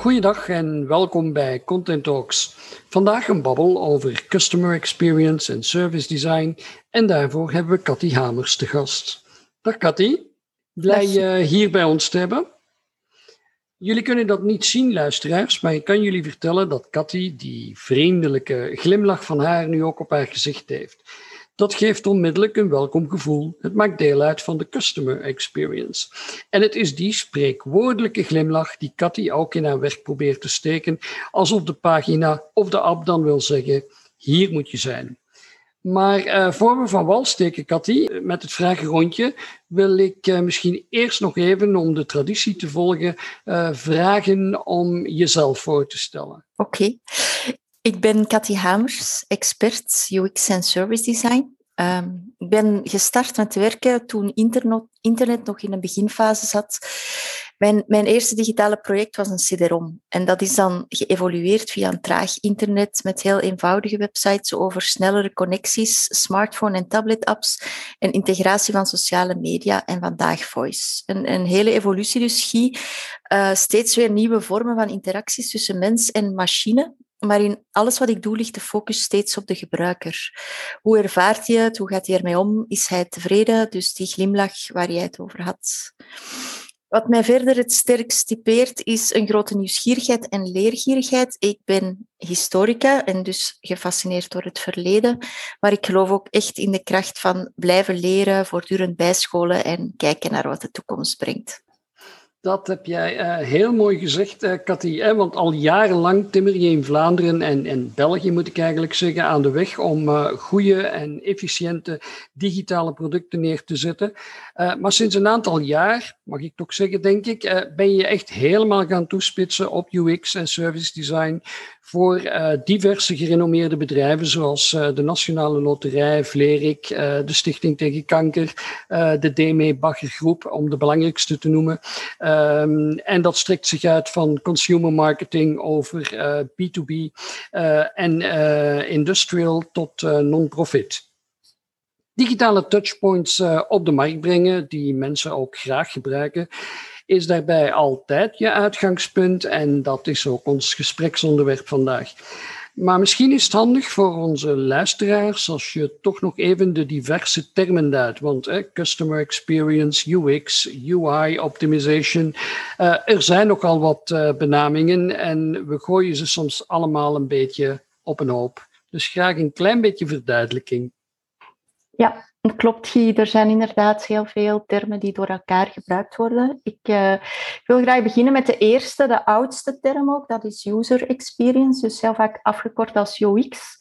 Goeiedag en welkom bij Content Talks. Vandaag een babbel over customer experience en service design. En daarvoor hebben we Cathy Hamers te gast. Dag Cathy, blij je hier bij ons te hebben. Jullie kunnen dat niet zien, luisteraars, maar ik kan jullie vertellen dat Cathy die vriendelijke glimlach van haar nu ook op haar gezicht heeft. Dat geeft onmiddellijk een welkom gevoel. Het maakt deel uit van de customer experience. En het is die spreekwoordelijke glimlach die Cathy ook in haar werk probeert te steken, alsof de pagina of de app dan wil zeggen: hier moet je zijn. Maar uh, voor we van wal steken, Cathy, met het vragenrondje, wil ik uh, misschien eerst nog even, om de traditie te volgen, uh, vragen om jezelf voor te stellen. Oké. Ik ben Cathy Hamers, expert UX en service design. Um, ik ben gestart met werken toen internet, internet nog in een beginfase zat. Mijn, mijn, eerste digitale project was een CD-ROM. En dat is dan geëvolueerd via een traag internet met heel eenvoudige websites over snellere connecties, smartphone- en tablet-apps en integratie van sociale media en vandaag voice. Een, een hele evolutie dus, Guy. Uh, steeds weer nieuwe vormen van interacties tussen mens en machine. Maar in alles wat ik doe ligt de focus steeds op de gebruiker. Hoe ervaart hij het? Hoe gaat hij ermee om? Is hij tevreden? Dus die glimlach waar jij het over had. Wat mij verder het sterkst typeert is een grote nieuwsgierigheid en leergierigheid. Ik ben historica en dus gefascineerd door het verleden, maar ik geloof ook echt in de kracht van blijven leren, voortdurend bijscholen en kijken naar wat de toekomst brengt. Dat heb jij uh, heel mooi gezegd, uh? Want al jarenlang timmer je in Vlaanderen en, en België, moet ik eigenlijk zeggen, aan de weg om uh, goede en efficiënte digitale producten neer te zetten. maar sinds een aantal jaar, mag ik toch zeggen, denk ik, ben je echt helemaal gaan toespitsen op UX en service design voor uh, diverse gerenommeerde bedrijven zoals uh, de Nationale Loterij, Vlerik, uh, de Stichting tegen Kanker, de DME Bagger Groep, om de belangrijkste te noemen. Um, en dat strekt zich uit van consumer marketing over B2B en industrial tot non-profit digitale touchpoints op de markt brengen, die mensen ook graag gebruiken is daarbij altijd je uitgangspunt en dat is ook ons gespreksonderwerp vandaag. Maar misschien is het handig voor onze luisteraars als je toch nog even de diverse termen duidt. Want eh, customer experience, UX, UI optimization, uh, er zijn nogal wat uh, benamingen en we gooien ze soms allemaal een beetje op een hoop. Dus graag een klein beetje verduidelijking. Ja, Klopt, Guy. Er zijn inderdaad heel veel termen die door elkaar gebruikt worden. Ik, uh, ik, wil graag beginnen met de eerste, de oudste term ook. Dat is user experience, dus heel vaak afgekort als UX.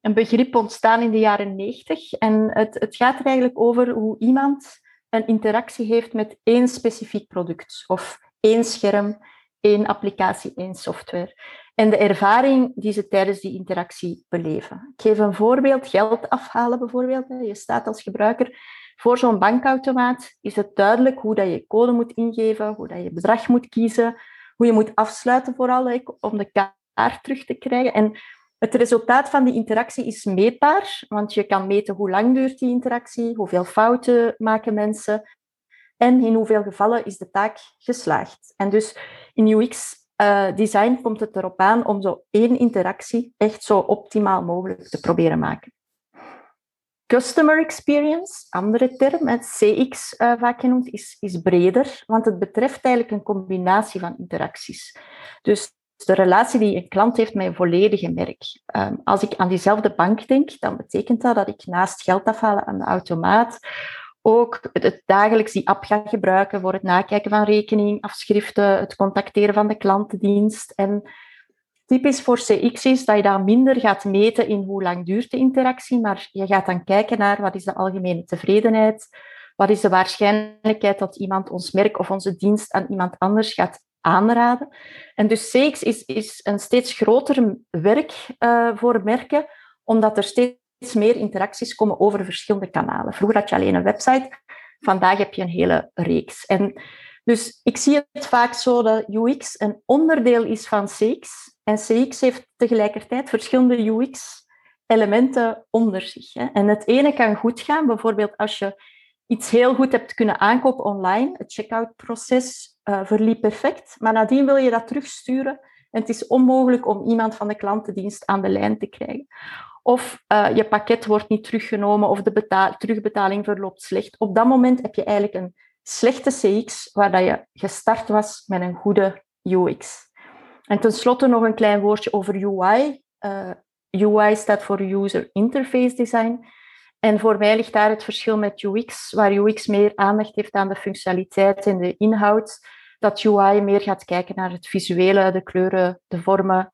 Een begrip ontstaan in de jaren 90. En het, het gaat er eigenlijk over hoe iemand een interactie heeft met één specifiek product. Of één scherm, één applicatie, één software en de ervaring die ze tijdens die interactie beleven. Ik geef een voorbeeld, geld afhalen bijvoorbeeld. Je staat als gebruiker voor zo'n bankautomaat, is het duidelijk hoe dat je code moet ingeven, hoe dat je bedrag moet kiezen, hoe je moet afsluiten vooral om de kaart terug te krijgen. En het resultaat van die interactie is meetbaar, want je kan meten hoe lang duurt die interactie, hoeveel fouten maken mensen en in hoeveel gevallen is de taak geslaagd. En dus in UX uh, design komt het erop aan om zo één interactie echt zo optimaal mogelijk te proberen maken. Customer experience, andere term, CX uh, vaak genoemd, is, is breder, want het betreft eigenlijk een combinatie van interacties. Dus de relatie die een klant heeft met een volledige merk. Um, als ik aan diezelfde bank denk, dan betekent dat dat ik naast geld afhalen aan de automaat ook het dagelijks die app gaan gebruiken voor het nakijken van rekening, afschriften, het contacteren van de klantendienst. En typisch voor CX is dat je dan minder gaat meten in hoe lang duurt de interactie, maar je gaat dan kijken naar wat is de algemene tevredenheid, wat is de waarschijnlijkheid dat iemand ons merk of onze dienst aan iemand anders gaat aanraden. En dus CX is, is een steeds groter werk uh, voor merken omdat er steeds meer interacties komen over verschillende kanalen. Vroeger had je alleen een website, vandaag heb je een hele reeks. En dus ik zie het vaak zo dat UX een onderdeel is van CX en CX heeft tegelijkertijd verschillende UX-elementen onder zich. En het ene kan goed gaan, bijvoorbeeld als je iets heel goed hebt kunnen aankopen online, het checkout-proces uh, verliep perfect, maar nadien wil je dat terugsturen en het is onmogelijk om iemand van de klantendienst aan de lijn te krijgen. Of uh, je pakket wordt niet teruggenomen of de terugbetaling verloopt slecht. Op dat moment heb je eigenlijk een slechte CX waar dat je gestart was met een goede UX. En tenslotte nog een klein woordje over UI. Uh, UI staat voor User Interface Design. En voor mij ligt daar het verschil met UX, waar UX meer aandacht heeft aan de functionaliteit en de inhoud, dat UI meer gaat kijken naar het visuele, de kleuren, de vormen,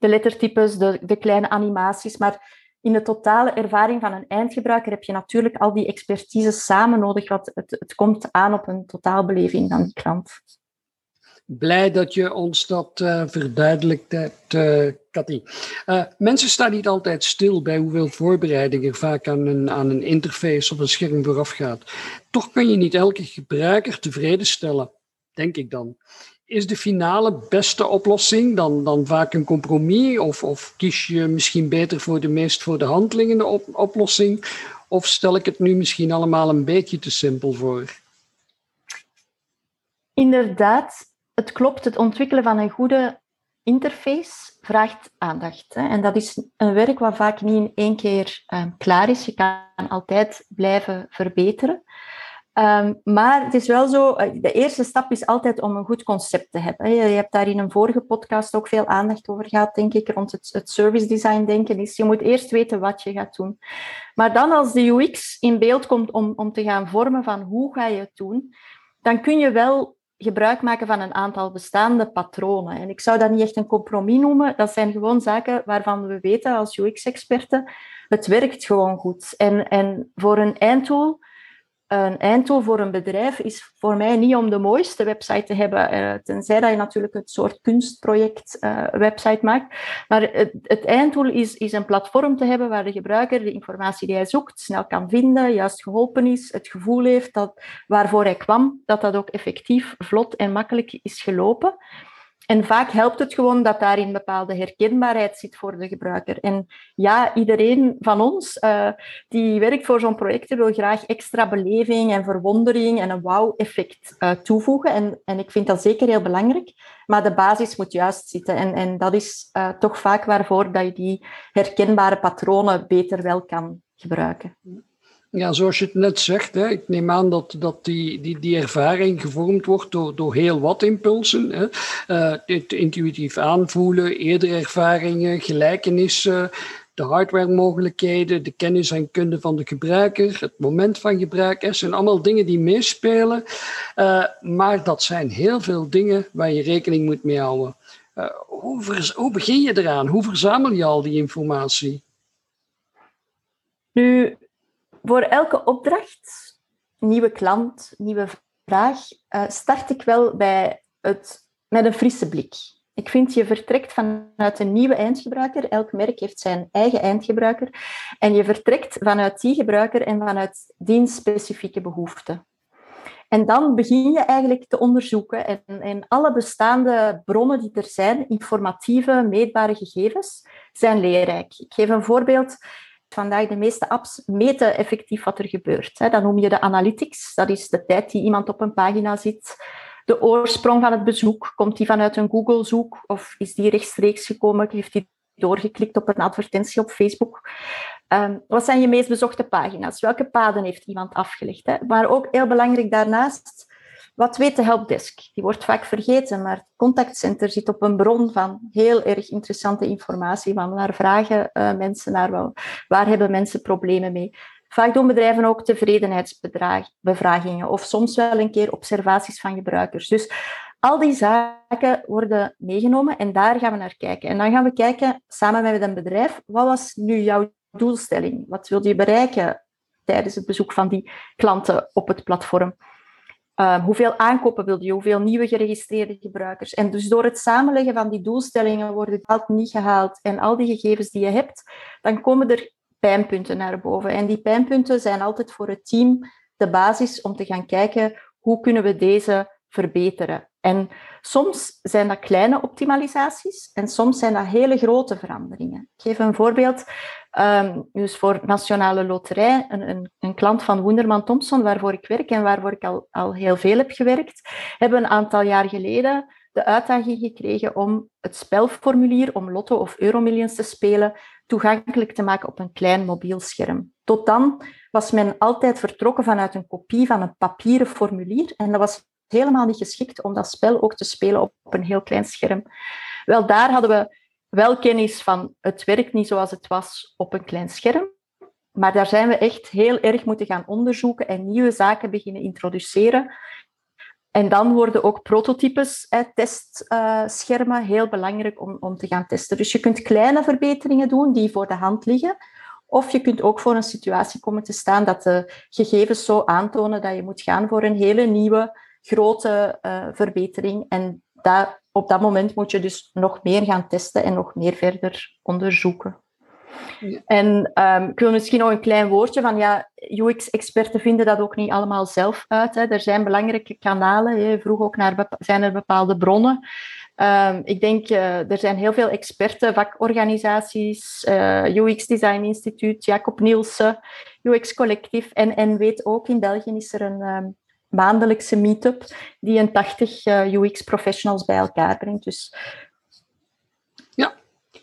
de lettertypes, de, de kleine animaties. Maar in de totale ervaring van een eindgebruiker heb je natuurlijk al die expertise samen nodig, want het, het komt aan op een totaalbeleving van die klant. Blij dat je ons dat uh, verduidelijkt hebt, Cathy. Uh, mensen staan niet altijd stil bij hoeveel voorbereiding er vaak aan een, aan een interface of een scherm vooraf gaat. Toch kan je niet elke gebruiker tevreden stellen, denk ik dan. Is de finale beste oplossing dan, dan vaak een compromis? Of, of kies je misschien beter voor de meest voor de hand liggende op, oplossing? Of stel ik het nu misschien allemaal een beetje te simpel voor? Inderdaad, het klopt, het ontwikkelen van een goede interface vraagt aandacht. Hè. En dat is een werk wat vaak niet in één keer um, klaar is. Je kan altijd blijven verbeteren. Um, maar het is wel zo, eh, de eerste stap is altijd om een goed concept te hebben. Je hebt daar in een vorige podcast ook veel aandacht over gehad, denk ik, rond het, het service design denken. Is, je moet eerst weten wat je gaat doen. Maar dan als de UX in beeld komt om, om te gaan vormen van hoe ga je het doen, dan kun je wel gebruik maken van een aantal bestaande patronen. En ik zou dat niet echt een compromis noemen. Dat zijn gewoon zaken waarvan we weten als UX-experten, het werkt gewoon goed. En, en voor een eindtool een eindtool voor een bedrijf is voor mij niet om de mooiste website te hebben, uh, tenzij dat je natuurlijk het soort kunstproject uh, website maakt. Maar het, het, eindtool is, is een platform te hebben waar de gebruiker de informatie die hij zoekt snel kan vinden, juist geholpen is, het gevoel heeft dat waarvoor hij kwam, dat dat ook effectief, vlot en makkelijk is gelopen. En vaak helpt het gewoon dat daarin bepaalde herkenbaarheid zit voor de gebruiker. En ja, iedereen van ons uh, die werkt voor zo'n project wil graag extra beleving en verwondering en een wow-effect uh, toevoegen. En, en ik vind dat zeker heel belangrijk. Maar de basis moet juist zitten. En, en dat is uh, toch vaak waarvoor dat je die herkenbare patronen beter wel kan gebruiken. Ja, zoals je het net zegt, hè, ik neem aan dat, dat die, die, die ervaring gevormd wordt door, door heel wat impulsen. Hè. Uh, het intuïtief aanvoelen, eerdere ervaringen, gelijkenissen, de hardware-mogelijkheden, de kennis en kunde van de gebruiker, het moment van gebruik. Het zijn allemaal dingen die meespelen, uh, maar dat zijn heel veel dingen waar je rekening moet mee houden. Uh, hoe, hoe begin je eraan? Hoe verzamel je al die informatie? Nu, voor elke opdracht, nieuwe klant, nieuwe vraag, uh, start ik wel bij het, met een frisse blik. Ik vind, je vertrekt vanuit een nieuwe eindgebruiker. Elk merk heeft zijn eigen eindgebruiker. En je vertrekt vanuit die gebruiker en vanuit die specifieke behoeften. En dan begin je eigenlijk te onderzoeken. En, en alle bestaande bronnen die er zijn, informatieve, meetbare gegevens, zijn leerrijk. Ik geef een voorbeeld vandaag de meeste apps meten effectief wat er gebeurt. Dat noem je de analytics. Dat is de tijd die iemand op een pagina zit. De oorsprong van het bezoek, komt die vanuit een Google-zoek of is die rechtstreeks gekomen? Heeft die doorgeklikt op een advertentie op Facebook? Um, wat zijn je meest bezochte pagina's? Welke paden heeft iemand afgelegd? Hè? Maar ook heel belangrijk daarnaast, wat weet de helpdesk? Die wordt vaak vergeten, maar het contactcenter zit op een bron van heel erg interessante informatie. Van waar vragen uh, mensen naar? Waar hebben mensen problemen mee? Vaak doen bedrijven ook tevredenheidsbevragingen of soms wel een keer observaties van gebruikers. Dus al die zaken worden meegenomen en daar gaan we naar kijken. En dan gaan we kijken samen met een bedrijf, wat was nu jouw doelstelling? Wat wil je bereiken tijdens het bezoek van die klanten op het platform? Ehm, hoeveel aankopen wil je? Hoeveel nieuwe geregistreerde gebruikers? En dus door het samenleggen van die doelstellingen worden het niet gehaald en al die gegevens die je hebt, dan komen er pijnpunten naar boven. En die pijnpunten zijn altijd voor het team de basis om te gaan kijken hoe kunnen we deze verbeteren. En soms zijn dat kleine optimalisaties en soms zijn dat hele grote veranderingen. Ik geef een voorbeeld. Um, dus voor Nationale Loterij, een, een, een, klant van Wunderman Thompson, waarvoor ik werk en waarvoor ik al, al heel veel heb gewerkt, hebben een aantal jaar geleden de uitdaging gekregen om het spelformulier om Lotto of Euromillions te spelen toegankelijk te maken op een klein mobiel scherm. Tot dan was men altijd vertrokken vanuit een kopie van een papieren formulier en dat was helemaal niet geschikt om dat spel ook te spelen op een heel klein scherm. Wel, daar hadden we wel kennis van het werkt niet zoals het was op een klein scherm. Maar daar zijn we echt heel erg moeten gaan onderzoeken en nieuwe zaken beginnen introduceren. En dan worden ook prototypes, testschermen, heel belangrijk om, om te gaan testen. Dus je kunt kleine verbeteringen doen die voor de hand liggen. Of je kunt ook voor een situatie komen te staan dat de gegevens zo aantonen dat je moet gaan voor een hele nieuwe, grote uh, verbetering. En dat, op dat moment moet je dus nog meer gaan testen en nog meer verder onderzoeken. En um, ik wil misschien nog een klein woordje van, ja, UX-experten vinden dat ook niet allemaal zelf uit. Hè. Er zijn belangrijke kanalen. Je vroeg ook naar, zijn er bepaalde bronnen? Um, ik denk, uh, er zijn heel veel experten, vakorganisaties, uh, eh, UX Design Instituut, Jacob Nielsen, UX Collectief. En, en weet ook, in België is er een um, maandelijkse meetup die een 80 uh, eh, UX-professionals bij elkaar brengt. Dus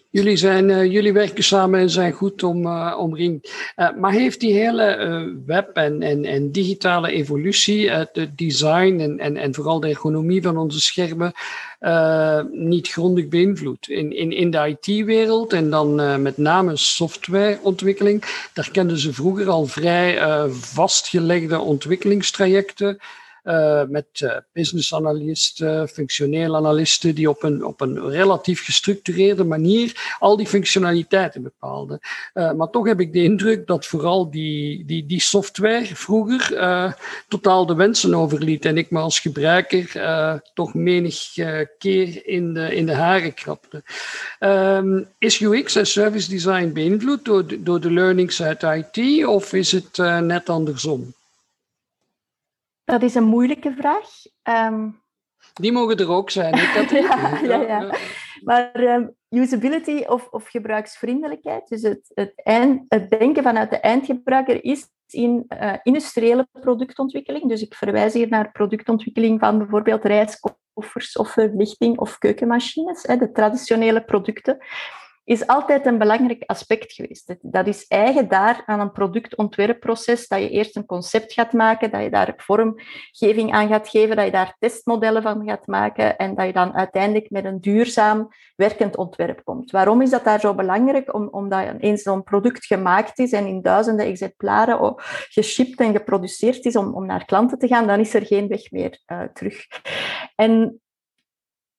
Jullie, zijn, uh, jullie werken samen en zijn goed om, uh, omringd. Uh, maar heeft die hele web- en, en, en digitale evolutie, het design en, en, en vooral de ergonomie van onze schermen, niet grondig beïnvloed? In, in, in de IT-wereld en dan met name softwareontwikkeling, daar kenden ze vroeger al vrij vastgelegde ontwikkelingstrajecten. Uh, met uh, business analisten, functioneel analisten, die op een, op een relatief gestructureerde manier al die functionaliteiten bepaalden. Uh, maar toch heb ik de indruk dat vooral die, die, die software vroeger totaal de wensen overliet en ik me als gebruiker toch menig keer in de, in de haren krapte. Um, is UX en service design beïnvloed door, door de learnings uit IT of is het net andersom? Dat is een moeilijke vraag. Um... Die mogen er ook zijn. Ik ja, ja, ja, Maar um, usability of, of gebruiksvriendelijkheid, dus het, het, eind, het denken vanuit de eindgebruiker is in uh, industriële productontwikkeling. Dus ik verwijs hier naar productontwikkeling van bijvoorbeeld reiskoffers of verlichting of keukenmachines, hè, de traditionele producten is altijd een belangrijk aspect geweest. Dat is eigen daar aan een productontwerpproces, dat je eerst een concept gaat maken, dat je daar vormgeving aan gaat geven, dat je daar testmodellen van gaat maken en dat je dan uiteindelijk met een duurzaam werkend ontwerp komt. Waarom is dat daar zo belangrijk? Om, omdat eens zo'n product gemaakt is en in duizenden exemplaren geshipped en geproduceerd is om, om naar klanten te gaan, dan is er geen weg meer uh, terug. En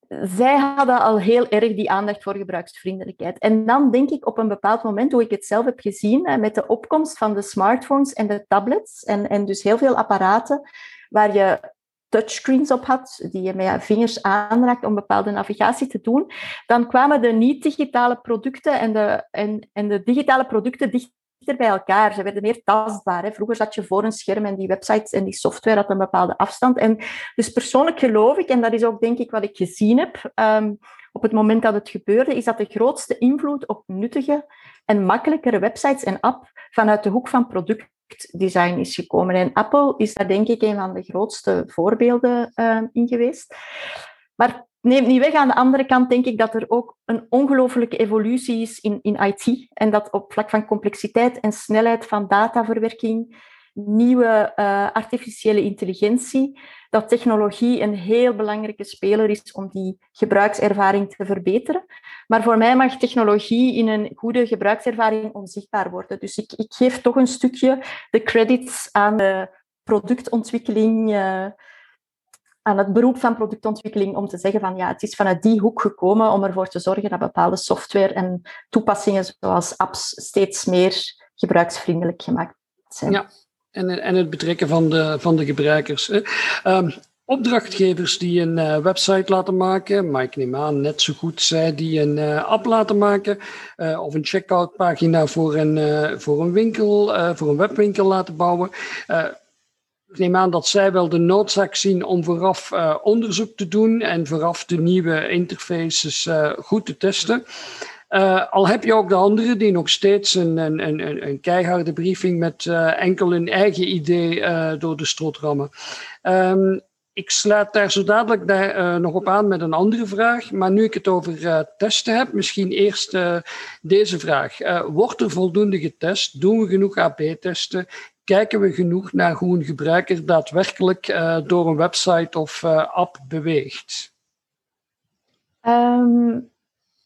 zij hadden al heel erg die aandacht voor gebruiksvriendelijkheid. En dan denk ik op een bepaald moment, hoe ik het zelf heb gezien, met de opkomst van de smartphones en de tablets, en, en dus heel veel apparaten waar je touchscreens op had, die je met je vingers aanraakt om bepaalde navigatie te doen, dan kwamen de niet-digitale producten en de, en, en de digitale producten dicht bij elkaar. Ze werden meer tastbaar. Vroeger zat je voor een scherm en die websites en die software had een bepaalde afstand. En dus persoonlijk geloof ik, en dat is ook denk ik wat ik gezien heb um, op het moment dat het gebeurde, is dat de grootste invloed op nuttige en makkelijkere websites en apps vanuit de hoek van productdesign is gekomen. En Apple is daar denk ik een van de grootste voorbeelden uh, in geweest. Maar neemt niet weg. Aan de andere kant denk ik dat er ook een ongelooflijke evolutie is in, in IT. En dat op vlak van complexiteit en snelheid van dataverwerking, nieuwe uh, artificiële intelligentie, dat technologie een heel belangrijke speler is om die gebruikservaring te verbeteren. Maar voor mij mag technologie in een goede gebruikservaring onzichtbaar worden. Dus ik, ik geef toch een stukje de credits aan de productontwikkeling. Uh, aan het beroep van productontwikkeling om te zeggen van ja, het is vanuit die hoek gekomen om ervoor te zorgen dat bepaalde software en toepassingen zoals apps steeds meer gebruiksvriendelijk gemaakt zijn. Ja, En, en het betrekken van de, van de gebruikers. Um, opdrachtgevers die een uh, website laten maken, maar ik neem aan net zo goed zij die een uh, app laten maken, uh, of een checkout pagina voor een, voor een winkel, voor een webwinkel laten bouwen. Ik neem aan dat zij wel de noodzaak zien om vooraf onderzoek te doen en vooraf de nieuwe interfaces goed te testen. al heb je ook de anderen die nog steeds een, een, een, een keiharde briefing met enkel hun eigen idee door de strot rammen. Um, ik sluit daar zo dadelijk daar, nog op aan met een andere vraag. Maar nu ik het over testen heb, misschien eerst deze vraag. wordt er voldoende getest? Doen we genoeg AB-testen? Kijken we genoeg naar hoe een gebruiker daadwerkelijk door een website of app beweegt? Um,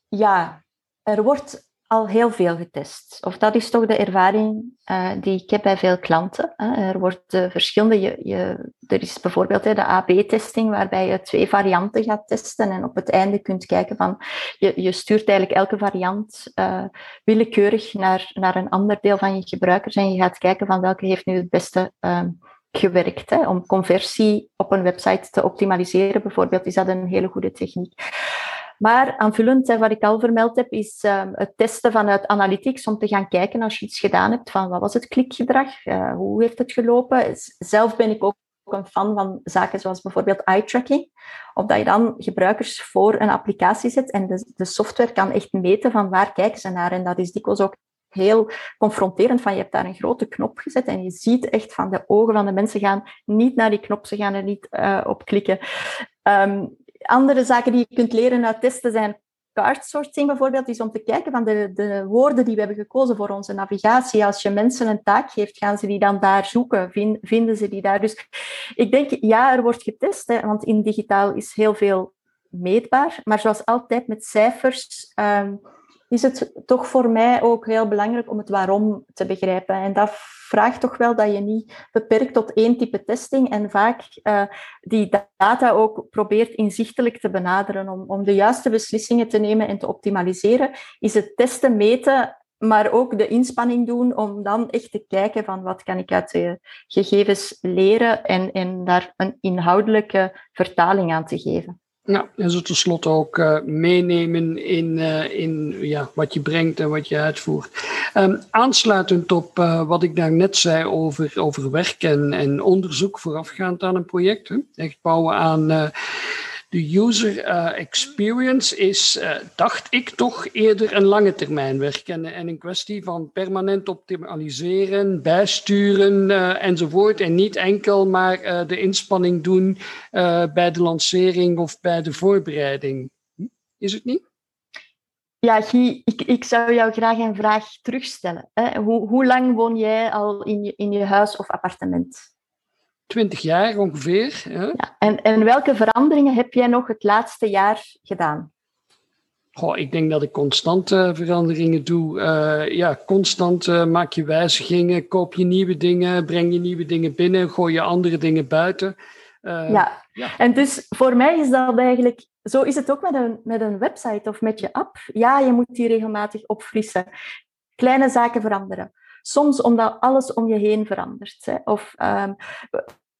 ja, er wordt al heel veel getest. Of dat is toch de ervaring uh, die ik heb bij veel klanten. Hè. Er wordt verschillende, je, je, er is bijvoorbeeld hè, de AB-testing, waarbij je twee varianten gaat testen en op het einde kunt kijken van, je, je stuurt eigenlijk elke variant uh, willekeurig naar, naar een ander deel van je gebruikers en je gaat kijken van welke heeft nu het beste ehm, gewerkt. Hè. Om conversie op een website te optimaliseren bijvoorbeeld, is dat een hele goede techniek. Maar aanvullend, wat ik al vermeld heb, is uh, het testen vanuit analytics om te gaan kijken als je iets gedaan hebt van wat was het klikgedrag, uh, hoe heeft het gelopen. Zelf ben ik ook een fan van zaken zoals bijvoorbeeld eye-tracking. Of dat je dan gebruikers voor een applicatie zet en de, software kan echt meten van waar kijken ze naar. En dat is dikwijls ook heel confronterend van je hebt daar een grote knop gezet en je ziet echt van de ogen van de mensen gaan niet naar die knop, ze gaan er niet uh, op klikken. Um, andere zaken die je kunt leren uit testen zijn card bijvoorbeeld, is om te kijken van de, de woorden die we hebben gekozen voor onze navigatie. Als je mensen een taak geeft, gaan ze die dan daar zoeken? vinden ze die daar? Dus ik denk, ja, er wordt getest, hè, want in digitaal is heel veel meetbaar. Maar zoals altijd met cijfers um, is het toch voor mij ook heel belangrijk om het waarom te begrijpen. En dat vraagt toch wel dat je niet beperkt tot één type testing en vaak uh, die data ook probeert inzichtelijk te benaderen om, om de juiste beslissingen te nemen en te optimaliseren. Is het testen, meten, maar ook de inspanning doen om dan echt te kijken van wat kan ik uit de gegevens leren en, en daar een inhoudelijke vertaling aan te geven. Ja, en zo tenslotte ook uh, meenemen in, uh, in ja, wat je brengt en wat je uitvoert. Um, aansluitend op uh, wat ik daar net zei over, over werk en, en onderzoek voorafgaand aan een project. Hè? Echt bouwen aan de user uh, experience is, uh, dacht ik, toch eerder een lange termijn werk en, en een kwestie van permanent optimaliseren, bijsturen enzovoort. En niet enkel maar de inspanning doen bij de lancering of bij de voorbereiding. Is het niet? Ja, Guy, ik, ik zou jou graag een vraag terugstellen. Hè? Hoe, hoe lang woon jij al in in je huis of appartement? 20 jaar ongeveer. Ja. en, en welke veranderingen heb jij nog het laatste jaar gedaan? Goh, ik denk dat ik constant uh, veranderingen doe. Uh, ja, constant uh, maak je wijzigingen, koop je nieuwe dingen, breng je nieuwe dingen binnen, gooi je andere dingen buiten. Ja. ja. en dus voor mij is dat eigenlijk, zo is het ook met een, met een website of met je app. Ja, je moet die regelmatig opfrissen. Kleine zaken veranderen. Soms omdat alles om je heen verandert. Hè. Of um,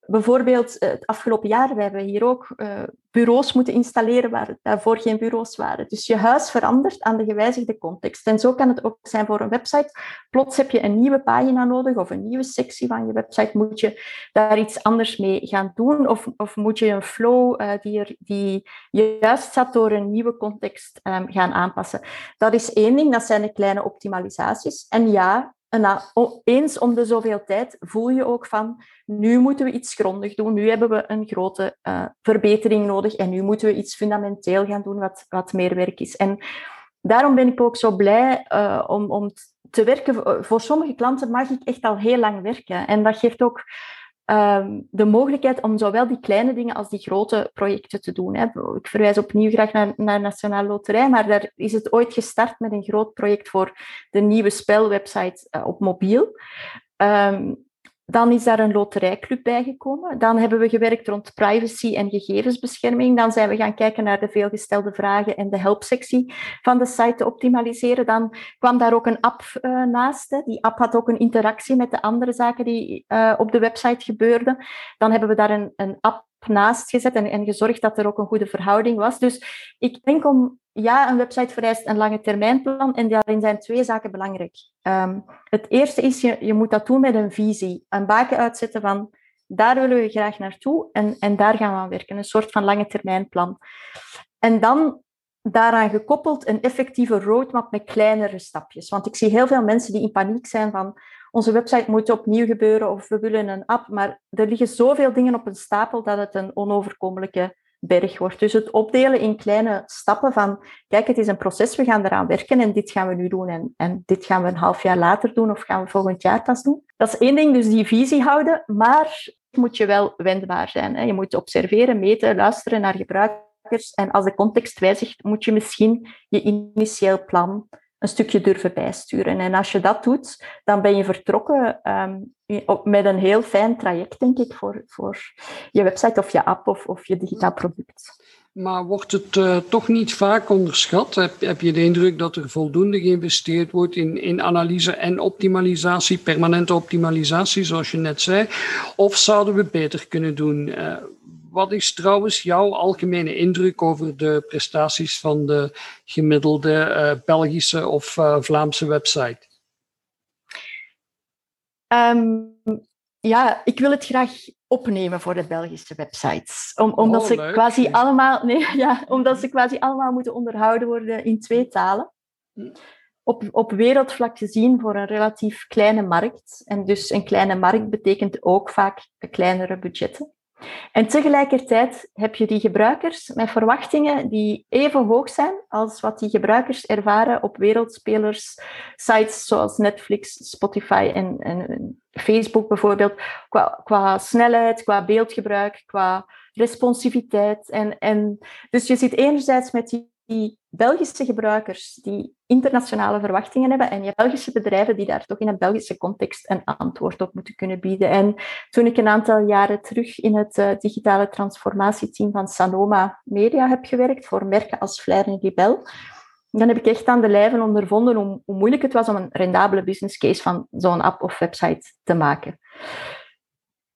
Bijvoorbeeld eh, het afgelopen jaar, we hebben hier ook uh, bureaus moeten installeren waar daarvoor geen bureaus waren. Dus je huis verandert aan de gewijzigde context. En zo kan het ook zijn voor een website. Plots heb je een nieuwe pagina nodig of een nieuwe sectie van je website. Moet je daar iets anders mee gaan doen? Of, of moet je een flow uh, die, er, die juist zat door een nieuwe context um, gaan aanpassen? Dat is één ding, dat zijn de kleine optimalisaties. En ja, en eens om de zoveel tijd voel je ook van, nu moeten we iets grondig doen, nu hebben we een grote uh, verbetering nodig en nu moeten we iets fundamenteel gaan doen wat, wat meer werk is. En daarom ben ik ook zo blij uh, om, om te werken. Voor sommige klanten mag ik echt al heel lang werken. En dat geeft ook Ehm, de mogelijkheid om zowel die kleine dingen als die grote projecten te doen. Hè. Ik verwijs opnieuw graag naar, naar Nationale Loterij, maar daar is het ooit gestart met een groot project voor de nieuwe spelwebsite uh, op mobiel. Um, dan is daar een loterijclub bijgekomen. Dan hebben we gewerkt rond privacy en gegevensbescherming. Dan zijn we gaan kijken naar de veelgestelde vragen en de helpsectie van de site te optimaliseren. Dan kwam daar ook een app uh, naast. Die app had ook een interactie met de andere zaken die uh, op de website gebeurden. Dan hebben we daar een, een app naast gezet en, en gezorgd dat er ook een goede verhouding was. Dus ik denk om ja, een website vereist een lange termijnplan en daarin zijn twee zaken belangrijk. Um, het eerste is, je, je moet dat doen met een visie. Een baken uitzetten van, daar willen we graag naartoe en, en daar gaan we aan werken. Een soort van lange termijnplan. En dan daaraan gekoppeld een effectieve roadmap met kleinere stapjes. Want ik zie heel veel mensen die in paniek zijn van, onze website moet opnieuw gebeuren of we willen een app, maar er liggen zoveel dingen op een stapel dat het een onoverkomelijke berg wordt. Dus het opdelen in kleine stappen van, kijk, het is een proces, we gaan eraan werken en dit gaan we nu doen en, en dit gaan we een half jaar later doen of gaan we volgend jaar pas doen. Dat is één ding, dus die visie houden, maar moet je wel wendbaar zijn. Hè. Je moet observeren, meten, luisteren naar gebruikers en als de context wijzigt, moet je misschien je initieel plan een stukje durven bijsturen. En als je dat doet, dan ben je vertrokken um, met een heel fijn traject, denk ik, voor, voor je website of je app of, of je digitaal product. Maar wordt het uh, toch niet vaak onderschat? Heb, heb, je de indruk dat er voldoende geïnvesteerd wordt in, in analyse en optimalisatie, permanente optimalisatie, zoals je net zei? Of zouden we beter kunnen doen? Uh, wat is trouwens jouw algemene indruk over de prestaties van de gemiddelde uh, Belgische of uh, Vlaamse website? Um, ja, ik wil het graag opnemen voor de Belgische websites. Om, omdat, oh, ze quasi allemaal, nee, ja, omdat ze quasi allemaal moeten onderhouden worden in twee talen. Hm. Op, op wereldvlak gezien voor een relatief kleine markt. En dus een kleine markt betekent ook vaak kleinere budgetten. En tegelijkertijd heb je die gebruikers met verwachtingen die even hoog zijn als wat die gebruikers ervaren op wereldspelers, sites zoals Netflix, Spotify en, en Facebook bijvoorbeeld, qua, qua snelheid, qua beeldgebruik, qua responsiviteit. En, en, dus je zit enerzijds met die die Belgische gebruikers die internationale verwachtingen hebben en je Belgische bedrijven die daar toch in een Belgische context een antwoord op moeten kunnen bieden. En toen ik een aantal jaren terug in het uh, digitale transformatieteam van Sanoma Media heb gewerkt voor merken als Flair en Libel, dan heb ik echt aan de lijve ondervonden hoe, hoe moeilijk het was om een rendabele business case van zo'n app of website te maken.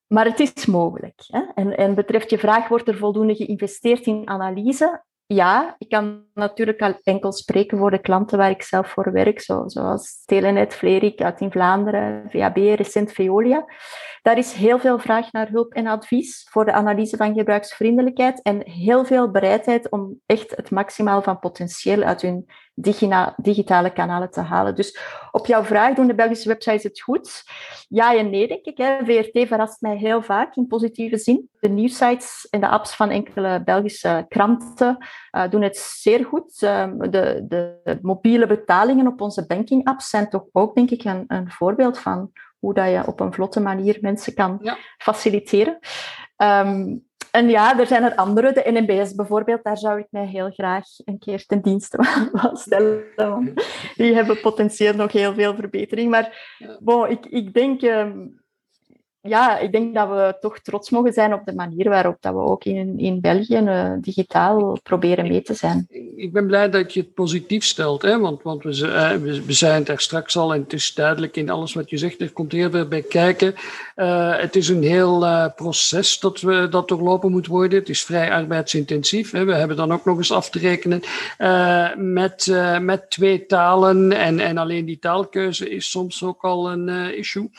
Maar het is mogelijk. Hè? En, en betreft je vraag, wordt er voldoende geïnvesteerd in analyse? Ja, ik kan natuurlijk al enkel spreken voor de klanten waar ik zelf voor werk, zo, zoals Telenet, Vlerik uit in Vlaanderen, VAB, recent Veolia. Daar is heel veel vraag naar hulp en advies voor de analyse van gebruiksvriendelijkheid en heel veel bereidheid om echt het maximaal van potentieel uit hun digitale kanalen te halen. Dus op jouw vraag, doen de Belgische websites het goed? Ja en nee, denk ik. Hè. VRT verrast mij heel vaak in positieve zin. De nieuwsites en de apps van enkele Belgische kranten uh, doen het zeer goed. Uh, de, de, mobiele betalingen op onze banking-apps zijn toch ook, denk ik, een, een voorbeeld van hoe dat je op een vlotte manier mensen kan ja. faciliteren. Um, en ja, er zijn er andere. De NMBS bijvoorbeeld, daar zou ik mij heel graag een keer ten dienste van stellen. Want die hebben potentieel nog heel veel verbetering. Maar bon, ik, ik denk... Ehm, ja, ik denk dat we toch trots mogen zijn op de manier waarop dat we ook in, in België uh, digitaal proberen mee te zijn. Ik ben blij dat je het positief stelt, hè? want, want we, uh, we, zijn daar straks al en het is duidelijk in alles wat je zegt, er komt heel veel bij kijken. Uh, het is een heel proces dat, we, dat doorlopen moet worden. Het is vrij arbeidsintensief. Hè? We hebben dan ook nog eens af te rekenen met, met twee talen en, en alleen die taalkeuze is soms ook al een issue.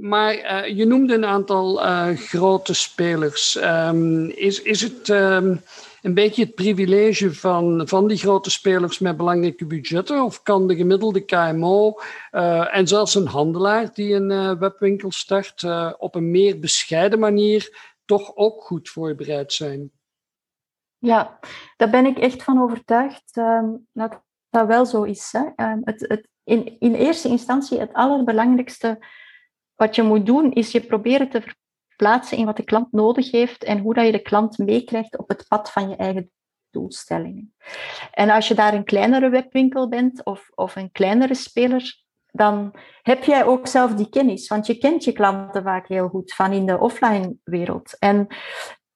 Maar uh, je noemde een aantal uh, grote spelers. Um, is, is het um, een beetje het privilege van, van die grote spelers met belangrijke budgetten? Of kan de gemiddelde KMO uh, en zelfs een handelaar die een webwinkel start op een meer bescheiden manier toch ook goed voorbereid zijn? Ja, daar ben ik echt van overtuigd um, dat dat wel zo is. Hè. het, het, in, in eerste instantie het allerbelangrijkste wat je moet doen, is je proberen te verplaatsen in wat de klant nodig heeft en hoe dat je de klant meekrijgt op het pad van je eigen doelstellingen. En als je daar een kleinere webwinkel bent of, of een kleinere speler, dan heb jij ook zelf die kennis. Want je kent je klanten vaak heel goed van in de offline wereld. En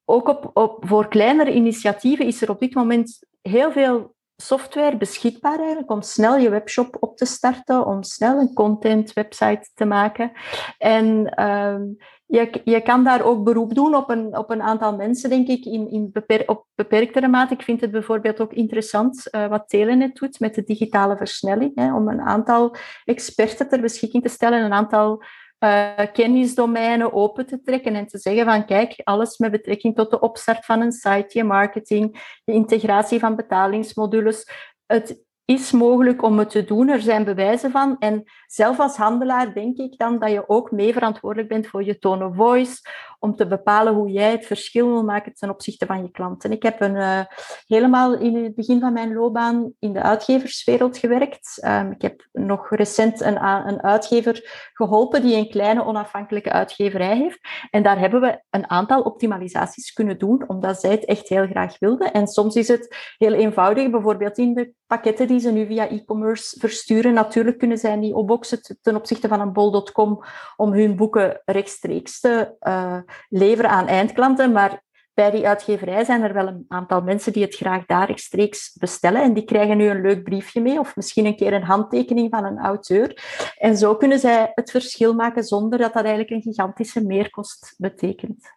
ook op, op, voor kleinere initiatieven is er op dit moment heel veel software beschikbaar eigenlijk om snel je webshop op te starten, om snel een content website te maken. En ehm, je, je kan daar ook beroep doen op een, op een aantal mensen, denk ik, in, in beper, op beperktere mate. Ik vind het bijvoorbeeld ook interessant uh, wat Telenet doet met de digitale versnelling, hè, om een aantal experten ter beschikking te stellen, een aantal uh, kennisdomeinen open te trekken en te zeggen van kijk, alles met betrekking tot de opstart van een site, je marketing, de integratie van betalingsmodules. Het is mogelijk om het te doen. Er zijn bewijzen van. En zelf als handelaar denk ik dan dat je ook mee verantwoordelijk bent voor je tone of voice, om te bepalen hoe jij het verschil wil maken ten opzichte van je klanten. Ik heb een, uh, helemaal in het begin van mijn loopbaan in de uitgeverswereld gewerkt. Um, ik heb nog recent een, een uitgever geholpen die een kleine onafhankelijke uitgeverij heeft. En daar hebben we een aantal optimalisaties kunnen doen, omdat zij het echt heel graag wilden. En soms is het heel eenvoudig, bijvoorbeeld in de pakketten die ze nu via e-commerce versturen. Natuurlijk kunnen zij niet opboxen ten opzichte van een bol.com om hun boeken rechtstreeks te uh, leveren aan eindklanten. Maar bij die uitgeverij zijn er wel een aantal mensen die het graag daar rechtstreeks bestellen. En die krijgen nu een leuk briefje mee, of misschien een keer een handtekening van een auteur. En zo kunnen zij het verschil maken zonder dat dat eigenlijk een gigantische meerkost betekent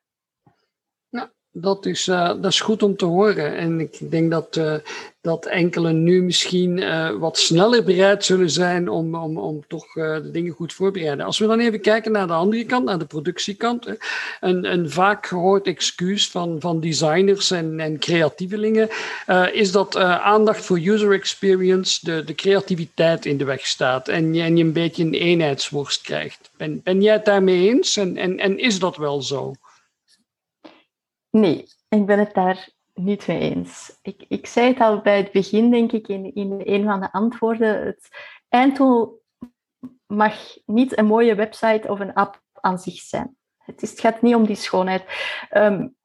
dat is, uh, dat is goed om te horen. En ik denk dat, uh, dat enkelen nu misschien uh, wat sneller bereid zullen zijn om, om, om toch de dingen goed voor te bereiden. Als we dan even kijken naar de andere kant, naar de productiekant. Hè, een, een vaak gehoord excuus van, van designers en, en creatievelingen is dat aandacht voor user experience de, de creativiteit in de weg staat en je, en je een beetje een eenheidsworst krijgt. Ben, ben jij het daarmee eens en, en, en is dat wel zo? Nee, ik ben het daar niet mee eens. Ik, ik zei het al bij het begin, denk ik, in, in een van de antwoorden. Het einddoel mag niet een mooie website of een app aan zich zijn. Het, is, het gaat niet om die schoonheid. Um,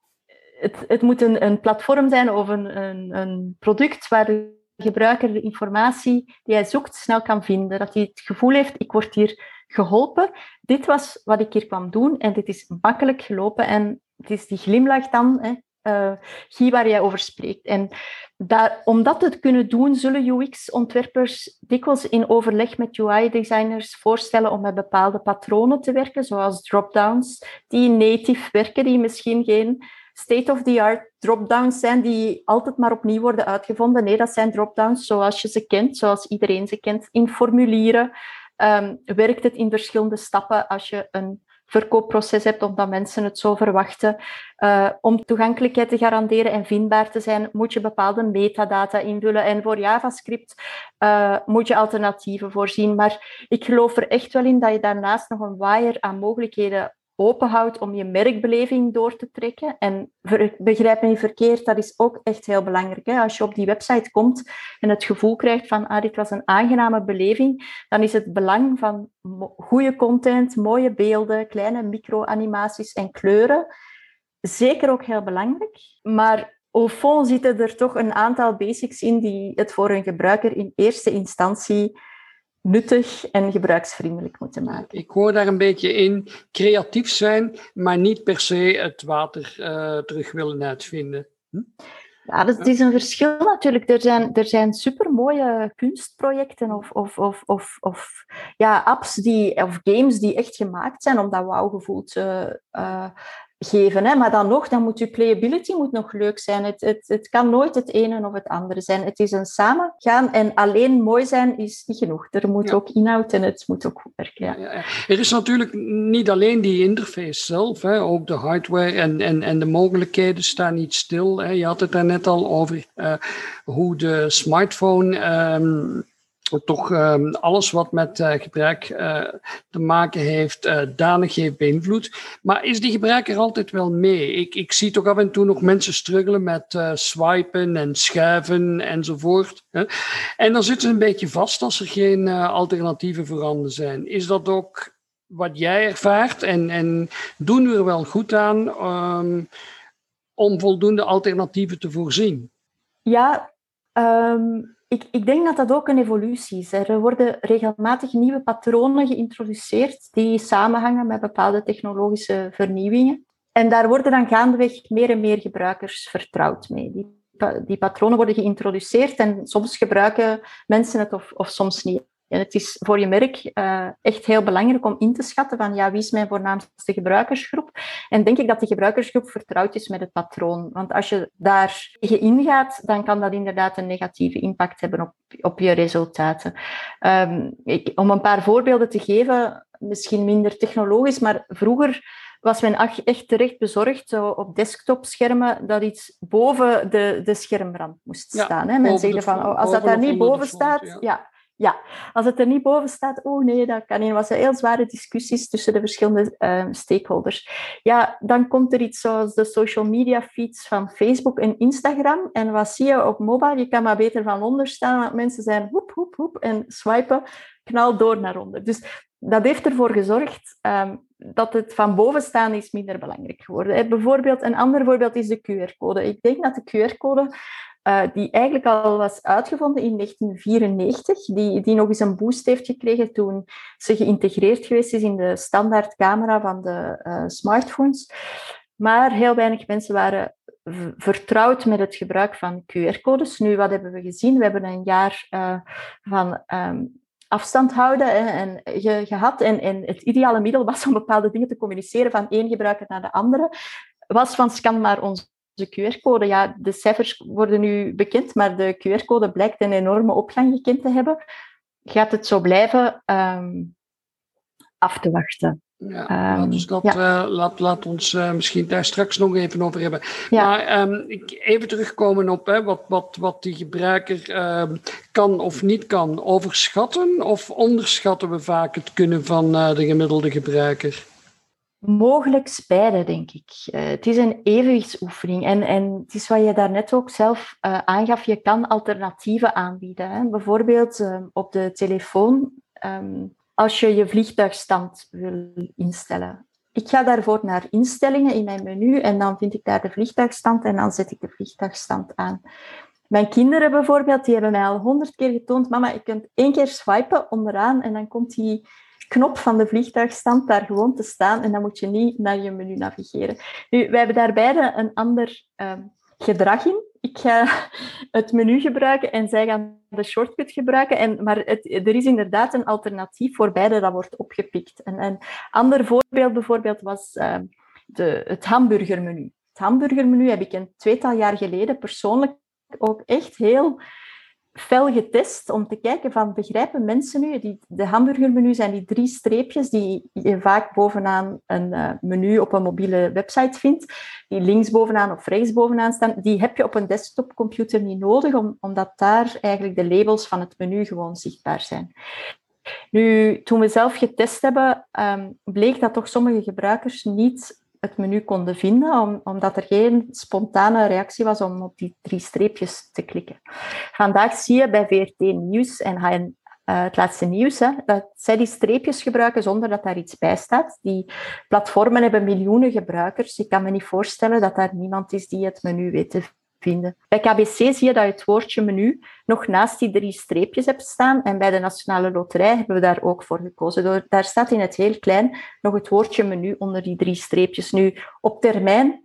het, het moet een, een platform zijn of een, een, een product waar de gebruiker de informatie die hij zoekt snel kan vinden. Dat hij het gevoel heeft, ik word hier geholpen. Dit was wat ik hier kwam doen en dit is makkelijk gelopen en het is die glimlach dan, hè, Guy, waar jij over spreekt. En om dat te kunnen doen, zullen UX-ontwerpers dikwijls in overleg met UI-designers voorstellen om met bepaalde patronen te werken, zoals dropdowns, die native werken, die misschien geen state-of-the-art dropdowns zijn die altijd maar opnieuw worden uitgevonden. Nee, dat zijn dropdowns zoals je ze kent, zoals iedereen ze kent, in formulieren. Um, werkt het in verschillende stappen als je een verkoopproces hebt, omdat mensen het zo verwachten. Uh, om toegankelijkheid te garanderen en vindbaar te zijn, moet je bepaalde metadata invullen. En voor JavaScript uh, moet je alternatieven voorzien. Maar ik geloof er echt wel in dat je daarnaast nog een waaier aan mogelijkheden openhoudt om je merkbeleving door te trekken. En begrijp me niet verkeerd, dat is ook echt heel belangrijk. Hè? Als je op die website komt en het gevoel krijgt van ah, dit was een aangename beleving, dan is het belang van goede content, mooie beelden, kleine micro-animaties en kleuren zeker ook heel belangrijk. Maar au fond zitten er toch een aantal basics in die het voor een gebruiker in eerste instantie nuttig en gebruiksvriendelijk moeten maken. Ik hoor daar een beetje in creatief zijn, maar niet per se het water uh, terug willen uitvinden. Hm? Ja, dat, is een verschil natuurlijk. Er zijn, er zijn supermooie kunstprojecten of, of, of, of, of ja, apps die, of games die echt gemaakt zijn om dat wauwgevoel te, uh, geven. Hè? Maar dan nog, dan moet je playability moet nog leuk zijn. Het, het, het kan nooit het ene of het andere zijn. Het is een samengaan en alleen mooi zijn is niet genoeg. Er moet ook inhoud en het moet ook goed werken. Ja. Ja, er is natuurlijk niet alleen die interface zelf, hè? ook de hardware en, en, en de mogelijkheden staan niet stil. Hè? Je had het daar net al over uh, hoe de smartphone. Um, toch uh, alles wat met uh, gebruik uh, te maken heeft, uh, danig heeft beïnvloed. Maar is die gebruiker altijd wel mee? Ik, ik zie toch af en toe nog mensen struggelen met swipen en schuiven enzovoort. Hè? En dan zitten ze een beetje vast als er geen alternatieven voorhanden zijn. Is dat ook wat jij ervaart? En, en doen we er wel goed aan um, om voldoende alternatieven te voorzien? Ja, um ik, ik denk dat dat ook een evolutie is. Er worden regelmatig nieuwe patronen geïntroduceerd die samenhangen met bepaalde technologische vernieuwingen. En daar worden dan gaandeweg meer en meer gebruikers vertrouwd mee. Die, die patronen worden geïntroduceerd en soms gebruiken mensen het of, of soms niet. En het is voor je merk uh, echt heel belangrijk om in te schatten van ja, wie is mijn voornaamste gebruikersgroep? En denk ik dat die gebruikersgroep vertrouwd is met het patroon. Want als je daar tegen ingaat, dan kan dat inderdaad een negatieve impact hebben op, op je resultaten. Um, ik, om een paar voorbeelden te geven, misschien minder technologisch, maar vroeger was men echt terecht bezorgd zo op desktopschermen dat iets boven de, de schermrand moest staan. Hè? Men zegt van, oh, als dat daar niet boven staat, ja ja, als het er niet boven staat, oh nee, dat kan niet. Er was heel zware discussies tussen de verschillende uh, stakeholders. Ja, dan komt er iets zoals de social media feeds van Facebook en Instagram. En wat zie je op mobile? Je kan maar beter van onder staan, want mensen zijn hoep, hoep, hoep en swipen, knal door naar onder. Dus dat heeft ervoor gezorgd um, dat het van boven staan is minder belangrijk geworden. Bijvoorbeeld, een ander voorbeeld is de QR-code. Ik denk dat de QR-code uh, die eigenlijk al was uitgevonden in 1994, die, die nog eens een boost heeft gekregen toen ze geïntegreerd geweest is in de standaardcamera van de uh, smartphones. Maar heel weinig mensen waren vertrouwd met het gebruik van QR-codes. Nu, wat hebben we gezien? We hebben een jaar uh, van um, afstand houden en ge, gehad. En, en het ideale middel was om bepaalde dingen te communiceren van één gebruiker naar de andere. Was van scan maar ons de QR-code, ja, de cijfers worden nu bekend, maar de QR-code blijkt een enorme opgang gekend te hebben. Gaat het zo blijven um, af te wachten? Ja, um, dus dat, ja. uh, laat, laat ons uh, misschien daar straks nog even over hebben. Ja. Maar um, even terugkomen op hè, wat, wat, wat die gebruiker kan of niet kan. Overschatten of onderschatten we vaak het kunnen van uh, de gemiddelde gebruiker? Mogelijk beide, denk ik. Uh, het is een evenwichtsoefening. En, en het is wat je daarnet ook zelf uh, aangaf, je kan alternatieven aanbieden. Hè. Bijvoorbeeld uh, op de telefoon, um, als je je vliegtuigstand wil instellen. Ik ga daarvoor naar instellingen in mijn menu en dan vind ik daar de vliegtuigstand en dan zet ik de vliegtuigstand aan. Mijn kinderen bijvoorbeeld, die hebben mij al honderd keer getoond, mama, je kunt één keer swipen onderaan en dan komt die knop van de vliegtuigstand daar gewoon te staan en dan moet je niet naar je menu navigeren. Nu, wij hebben daar beide een ander uh, gedrag in. Ik ga het menu gebruiken en zij gaan de shortcut gebruiken. En, maar het, er is inderdaad een alternatief voor beide dat wordt opgepikt. En een ander voorbeeld bijvoorbeeld was uh, de, het hamburgermenu. Het hamburgermenu heb ik een tweetal jaar geleden persoonlijk ook echt heel fel getest om te kijken van begrijpen mensen nu, die, de hamburgermenu zijn die drie streepjes die je vaak bovenaan een uh, menu op een mobiele website vindt, die links bovenaan of rechts bovenaan staan, die heb je op een desktopcomputer niet nodig, om, omdat daar eigenlijk de labels van het menu gewoon zichtbaar zijn. Nu, toen we zelf getest hebben, um, bleek dat toch sommige gebruikers niet het menu konden vinden, omdat er geen spontane reactie was om op die drie streepjes te klikken. Vandaag zie je bij VRT Nieuws en HN, uh, het laatste nieuws, dat zij die streepjes gebruiken zonder dat daar iets bij staat. Die platformen hebben miljoenen gebruikers. Ik kan me niet voorstellen dat daar niemand is die het menu weet te vinden. Bij KBC zie je dat je het woordje menu nog naast die drie streepjes hebt staan. En bij de Nationale Loterij hebben we daar ook voor gekozen. Daar staat in het heel klein nog het woordje menu onder die drie streepjes. Nu, op termijn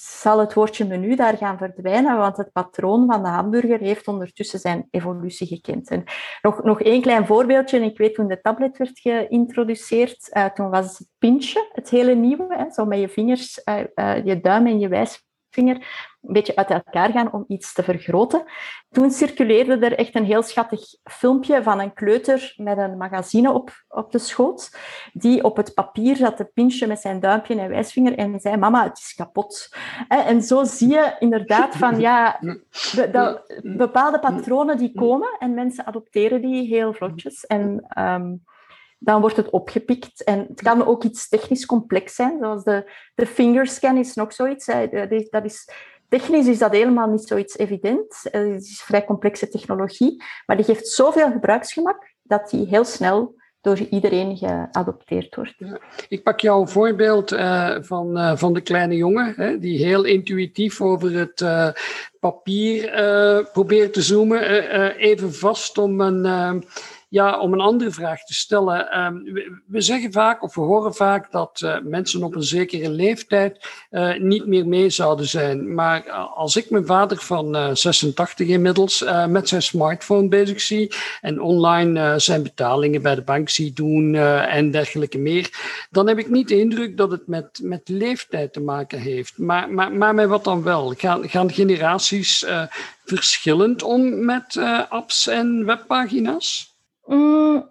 zal het woordje menu daar gaan verdwijnen, want het patroon van de hamburger heeft ondertussen zijn evolutie gekend. En nog, nog één klein voorbeeldje. Ik weet toen de tablet werd geïntroduceerd, uh, toen was het pintje het hele nieuwe. Hè, zo met je vingers, uh, uh, je duim en je wijs een beetje uit elkaar gaan om iets te vergroten. Toen circuleerde er echt een heel schattig filmpje van een kleuter met een magazine op, op de schoot, die op het papier zat te pinchen met zijn duimpje en wijsvinger en zei, mama, het is kapot. En zo zie je inderdaad van, ja, bepaalde patronen die komen en mensen adopteren die heel vlotjes. En um, dan wordt het opgepikt. En het kan ook iets technisch complex zijn, zoals de, de fingerscan is nog zoiets. Dat is, technisch is dat helemaal niet zoiets evident. Het is vrij complexe technologie, maar die geeft zoveel gebruiksgemak dat die heel snel door iedereen geadopteerd wordt. Ik pak jouw voorbeeld uh, van, uh, van de kleine jongen, hè, die heel intuïtief over het papier probeert te zoomen. even vast om een ja, om een andere vraag te stellen. Ehm, we, zeggen vaak, of we horen vaak, dat uh, mensen op een zekere leeftijd uh, niet meer mee zouden zijn. Maar uh, als ik mijn vader van 86 inmiddels met zijn smartphone bezig zie en online zijn betalingen bij de bank zie doen en dergelijke meer, dan heb ik niet de indruk dat het met, met leeftijd te maken heeft. Maar, maar, maar met wat dan wel? Gaan, gaan generaties verschillend om met apps en webpagina's? Mm,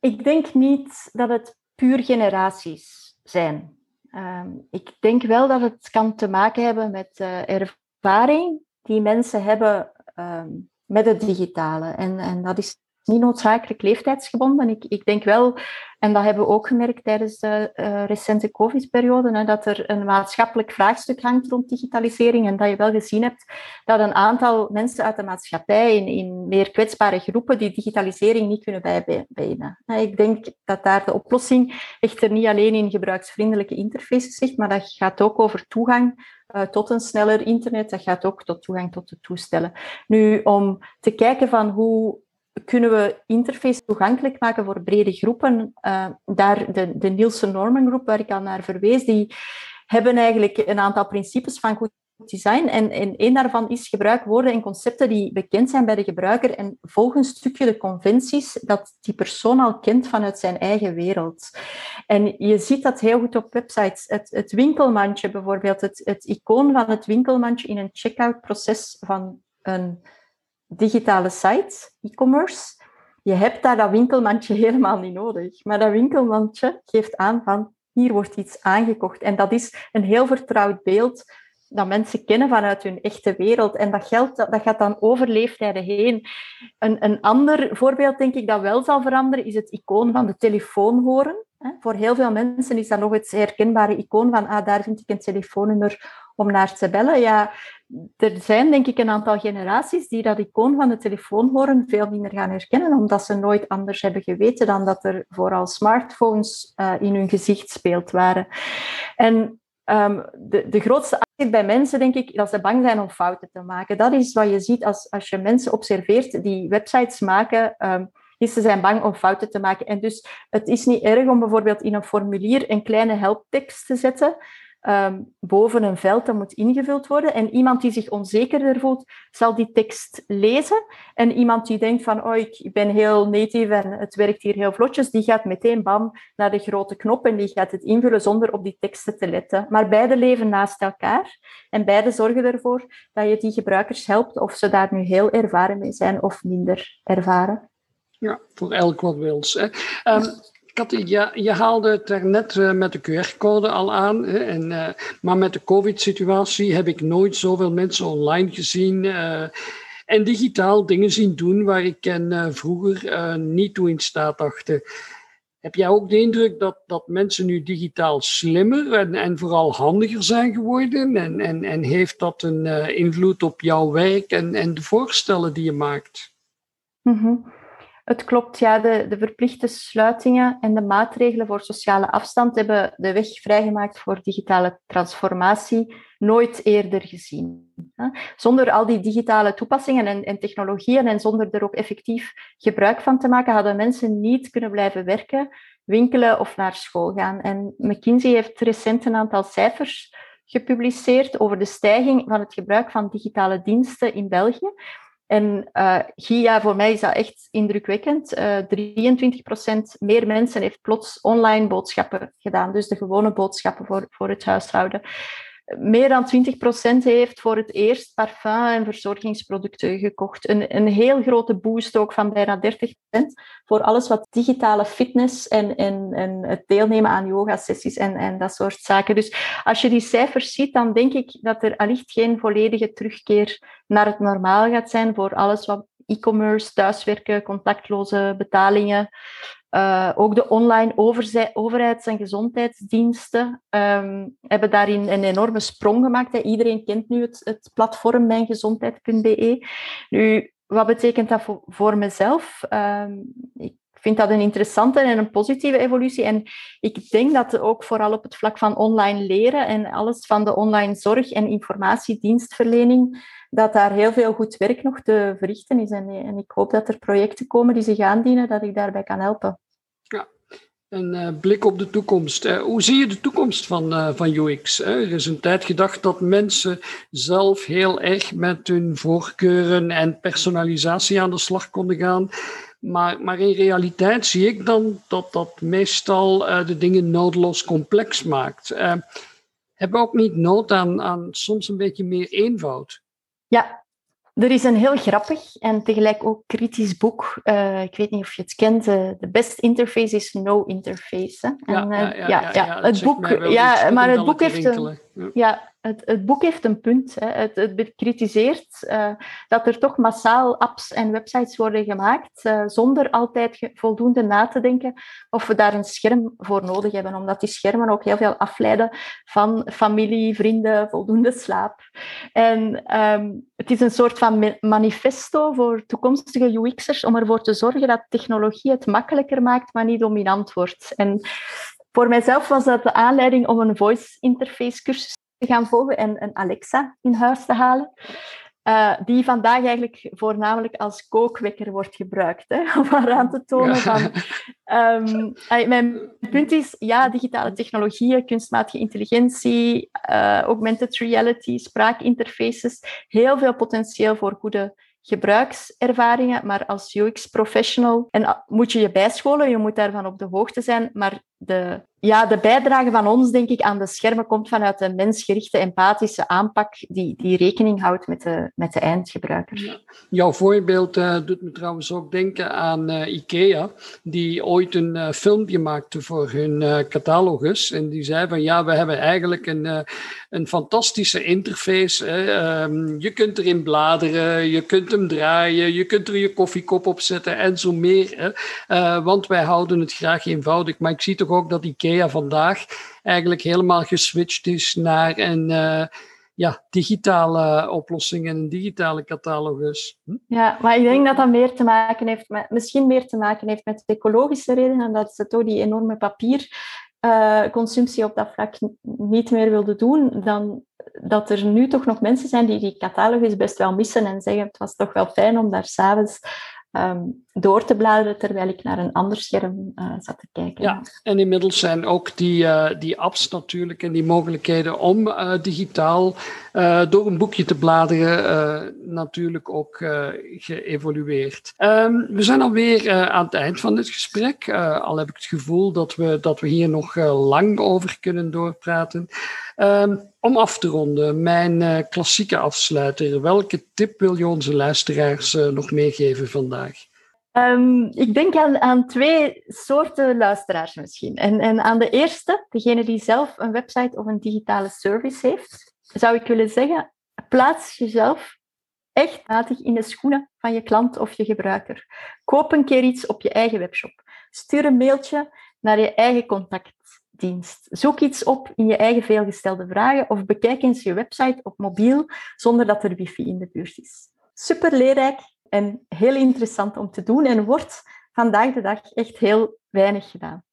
ik denk niet dat het puur generaties zijn. Ehm, ik denk wel dat het kan te maken hebben met uh, ervaring die mensen hebben ehm, met het digitale. En, en dat is niet noodzakelijk leeftijdsgebonden. Ik, ik denk wel, en dat hebben we ook gemerkt tijdens de uh, recente COVID-periode, dat er een maatschappelijk vraagstuk hangt rond digitalisering en dat je wel gezien hebt dat een aantal mensen uit de maatschappij in, in meer kwetsbare groepen die digitalisering niet kunnen bijbenen. Ik denk dat daar de oplossing echter niet alleen in gebruiksvriendelijke interfaces zit, maar dat gaat ook over toegang uh, tot een sneller internet. Dat gaat ook tot toegang tot de toestellen. Nu, om te kijken van hoe kunnen we interface toegankelijk maken voor brede groepen. Uh, daar de, de Nielsen Norman Group, waar ik al naar verwees, die hebben eigenlijk een aantal principes van goed design. En, en een daarvan is gebruik woorden en concepten die bekend zijn bij de gebruiker en volg een stukje de conventies dat die persoon al kent vanuit zijn eigen wereld. En je ziet dat heel goed op websites. Het, het winkelmandje bijvoorbeeld, het, het icoon van het winkelmandje in een checkout proces van een digitale site, e-commerce, je hebt daar dat winkelmandje helemaal niet nodig. Maar dat winkelmandje geeft aan van hier wordt iets aangekocht. En dat is een heel vertrouwd beeld dat mensen kennen vanuit hun echte wereld. En dat, geldt, dat gaat dan over leeftijden heen. Een, een ander voorbeeld, denk ik, dat wel zal veranderen, is het icoon van de telefoon horen. Voor heel veel mensen is dat nog het herkenbare icoon van ah, daar vind ik een telefoonnummer om naar te bellen. Ja, er zijn denk ik een aantal generaties die dat icoon van de telefoon horen veel minder gaan herkennen, omdat ze nooit anders hebben geweten dan dat er vooral smartphones uh, in hun gezicht speeld waren. En um, de, de grootste angst bij mensen, denk ik, dat ze bang zijn om fouten te maken. Dat is wat je ziet als, als je mensen observeert die websites maken. Um, is ze zijn bang om fouten te maken. En dus het is niet erg om bijvoorbeeld in een formulier een kleine helptekst te zetten, um, boven een veld dat moet ingevuld worden. En iemand die zich onzekerder voelt, zal die tekst lezen. En iemand die denkt van, oh, ik ben heel native en het werkt hier heel vlotjes, die gaat meteen bam naar de grote knop en die gaat het invullen zonder op die teksten te letten. Maar beide leven naast elkaar en beide zorgen ervoor dat je die gebruikers helpt, of ze daar nu heel ervaren mee zijn of minder ervaren. Ja, voor elk wat wils. Um, Katty, je, haalde het er net uh, met de QR-code al aan. Hè, en, uh, maar met de COVID-situatie heb ik nooit zoveel mensen online gezien. Uh, en digitaal dingen zien doen waar ik en vroeger niet toe in staat dachten. Heb jij ook de indruk dat, dat mensen nu digitaal slimmer en, en vooral handiger zijn geworden? En, en, en heeft dat een invloed op jouw werk en, en de voorstellen die je maakt? Mm. Het klopt, ja. De, de verplichte sluitingen en de maatregelen voor sociale afstand hebben de weg vrijgemaakt voor digitale transformatie nooit eerder gezien. Zonder al die digitale toepassingen en, en technologieën en zonder er ook effectief gebruik van te maken, hadden mensen niet kunnen blijven werken, winkelen of naar school gaan. En McKinsey heeft recent een aantal cijfers gepubliceerd over de stijging van het gebruik van digitale diensten in België. En uh, GIA, voor mij is dat echt indrukwekkend. Uh, eh, 23% meer mensen heeft plots online boodschappen gedaan. Dus de gewone boodschappen voor, voor het huishouden meer dan 20% heeft voor het eerst parfum en verzorgingsproducten gekocht. Een, een heel grote boost ook van bijna 30% voor alles wat digitale fitness en, en, en het deelnemen aan yoga-sessies en, en dat soort zaken. Dus als je die cijfers ziet, dan denk ik dat er allicht geen volledige terugkeer naar het normaal gaat zijn voor alles wat e-commerce, thuiswerken, contactloze betalingen, uh, ook de online overheids- en gezondheidsdiensten um, hebben daarin een enorme sprong gemaakt. Iedereen kent nu het, het platform mijngezondheid.be. Nu, wat betekent dat voor, voor mezelf? Um, ik vind dat een interessante en een positieve evolutie. En ik denk dat ook vooral op het vlak van online leren en alles van de online zorg en informatiedienstverlening, dat daar heel veel goed werk nog te verrichten is. En, en ik hoop dat er projecten komen die zich aandienen, dat ik daarbij kan helpen. Ja, een uh, blik op de toekomst. Hoe zie je de toekomst van, uh, van UX? Er is een tijd gedacht dat mensen zelf heel erg met hun voorkeuren en personalisatie aan de slag konden gaan. Maar, maar in realiteit zie ik dan dat dat meestal de dingen noodloos complex maakt. hebben we ook niet nood aan, aan soms een beetje meer eenvoud? Ja, er is een heel grappig en tegelijk ook kritisch boek. Uh, ik weet niet of je het kent. Uh, The Best Interface is No Interface. Hè? En, uh, ja, ja, ja, ja, het boek. Ja, maar het boek heeft. Een, ja, het, het, boek heeft een punt. Hè. Het, het bekritiseert uh, dat er toch massaal apps en websites worden gemaakt uh, zonder altijd voldoende na te denken of we daar een scherm voor nodig hebben, omdat die schermen ook heel veel afleiden van familie, vrienden, voldoende slaap. En um, het is een soort van manifesto voor toekomstige UX'ers om ervoor te zorgen dat technologie het makkelijker maakt, maar niet dominant wordt. En voor mijzelf was dat de aanleiding om een voice interface cursus gaan volgen en een Alexa in huis te halen. Uh, die vandaag eigenlijk voornamelijk als kookwekker wordt gebruikt. Hè, om aan te tonen van... Um, mijn punt is, ja, digitale technologieën, kunstmatige intelligentie, uh, augmented reality, spraakinterfaces, heel veel potentieel voor goede gebruikservaringen, maar als UX-professional en moet je je bijscholen, je moet daarvan op de hoogte zijn, maar de ja, de bijdrage van ons, denk ik, aan de schermen komt vanuit een mensgerichte, empathische aanpak die, die rekening houdt met de, met de eindgebruiker. Jouw voorbeeld uh, doet me trouwens ook denken aan uh, IKEA, die ooit een uh, filmpje maakte voor hun catalogus. En die zei van ja, we hebben eigenlijk een, een fantastische interface. Um, je kunt erin bladeren, je kunt hem draaien, je kunt er je koffiekop op zetten en zo meer. want wij houden het graag eenvoudig. Maar ik zie toch ook dat IKEA vandaag eigenlijk helemaal geswitcht is naar een uh, ja, digitale oplossing en een digitale catalogus. Hm? Ja, maar ik denk dat dat meer te maken heeft met, misschien meer te maken heeft met ecologische redenen, dat ze toch die enorme papierconsumptie uh, op dat vlak niet meer wilden doen, dan dat er nu toch nog mensen zijn die die catalogus best wel missen en zeggen het was toch wel fijn om daar s'avonds um, door te bladeren terwijl ik naar een ander scherm uh, zat te kijken. Ja, en inmiddels zijn ook die, uh, die apps natuurlijk en die mogelijkheden om digitaal door een boekje te bladeren natuurlijk ook geëvolueerd. Um, we zijn alweer aan het eind van dit gesprek, al heb ik het gevoel dat we, dat we hier nog lang over kunnen doorpraten. Um, om af te ronden, mijn klassieke afsluiter. Welke tip wil je onze luisteraars nog meegeven vandaag? Um, ik denk aan, aan, twee soorten luisteraars misschien. En, en aan de eerste, degene die zelf een website of een digitale service heeft, zou ik willen zeggen, plaats jezelf echt matig in de schoenen van je klant of je gebruiker. Koop een keer iets op je eigen webshop. Stuur een mailtje naar je eigen contactdienst. Zoek iets op in je eigen veelgestelde vragen of bekijk eens je website op mobiel zonder dat er wifi in de buurt is. Super leerrijk en heel interessant om te doen en wordt vandaag de dag echt heel weinig gedaan.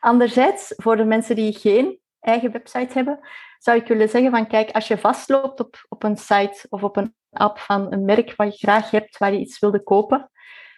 Anderzijds, voor de mensen die geen eigen website hebben, zou ik willen zeggen van kijk, als je vastloopt op, op een site of op een app van een merk wat je graag hebt, waar je iets wilde kopen,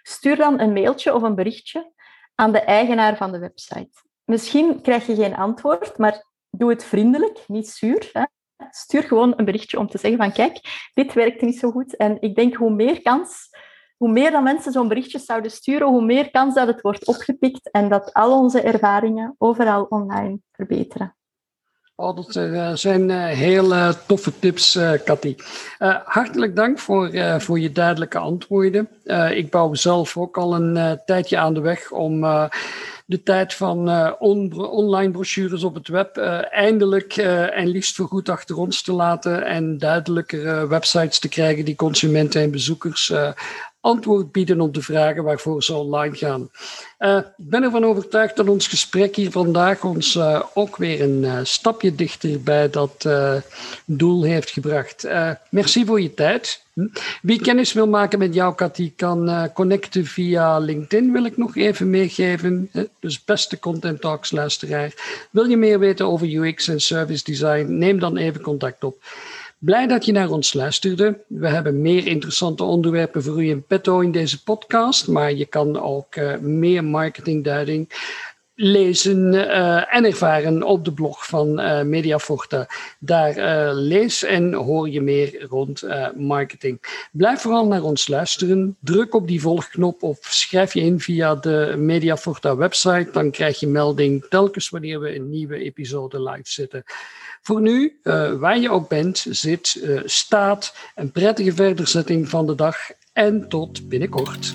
stuur dan een mailtje of een berichtje aan de eigenaar van de website. Misschien krijg je geen antwoord, maar doe het vriendelijk, niet zuur. Hè? Stuur gewoon een berichtje om te zeggen van kijk, dit werkt niet zo goed. En ik denk hoe meer kans, hoe meer dan mensen zo'n berichtje zouden sturen, hoe meer kans dat het wordt opgepikt en dat al onze ervaringen overal online verbeteren. Dat uh, zijn heel uh, toffe tips, Cathy. hartelijk dank voor, voor je duidelijke antwoorden. ik bouw zelf ook al een tijdje aan de weg om de tijd van on online brochures op het web uh, eindelijk uh, en liefst voorgoed achter ons te laten en duidelijkere websites te krijgen die consumenten en bezoekers antwoord bieden op de vragen waarvoor ze online gaan. Uh, ik ben ervan overtuigd dat ons gesprek hier vandaag ons ook weer een stapje dichter bij dat doel heeft gebracht. merci voor je tijd. Wie kennis wil maken met jou, Cathy, kan connecten via LinkedIn, wil ik nog even meegeven. Dus beste Content Talks luisteraar. Wil je meer weten over UX en service design? Neem dan even contact op. Blij dat je naar ons luisterde. We hebben meer interessante onderwerpen voor u in petto in deze podcast, maar je kan ook uh, meer marketingduiding lezen uh, en ervaren op de blog van uh, Mediaforta. Daar uh, lees en hoor je meer rond marketing. Blijf vooral naar ons luisteren. Druk op die volgknop of schrijf je in via de Mediaforta website. Dan krijg je melding telkens wanneer we een nieuwe episode live zetten. Voor nu, waar je ook bent, zit, staat een prettige verderzetting van de dag en tot binnenkort.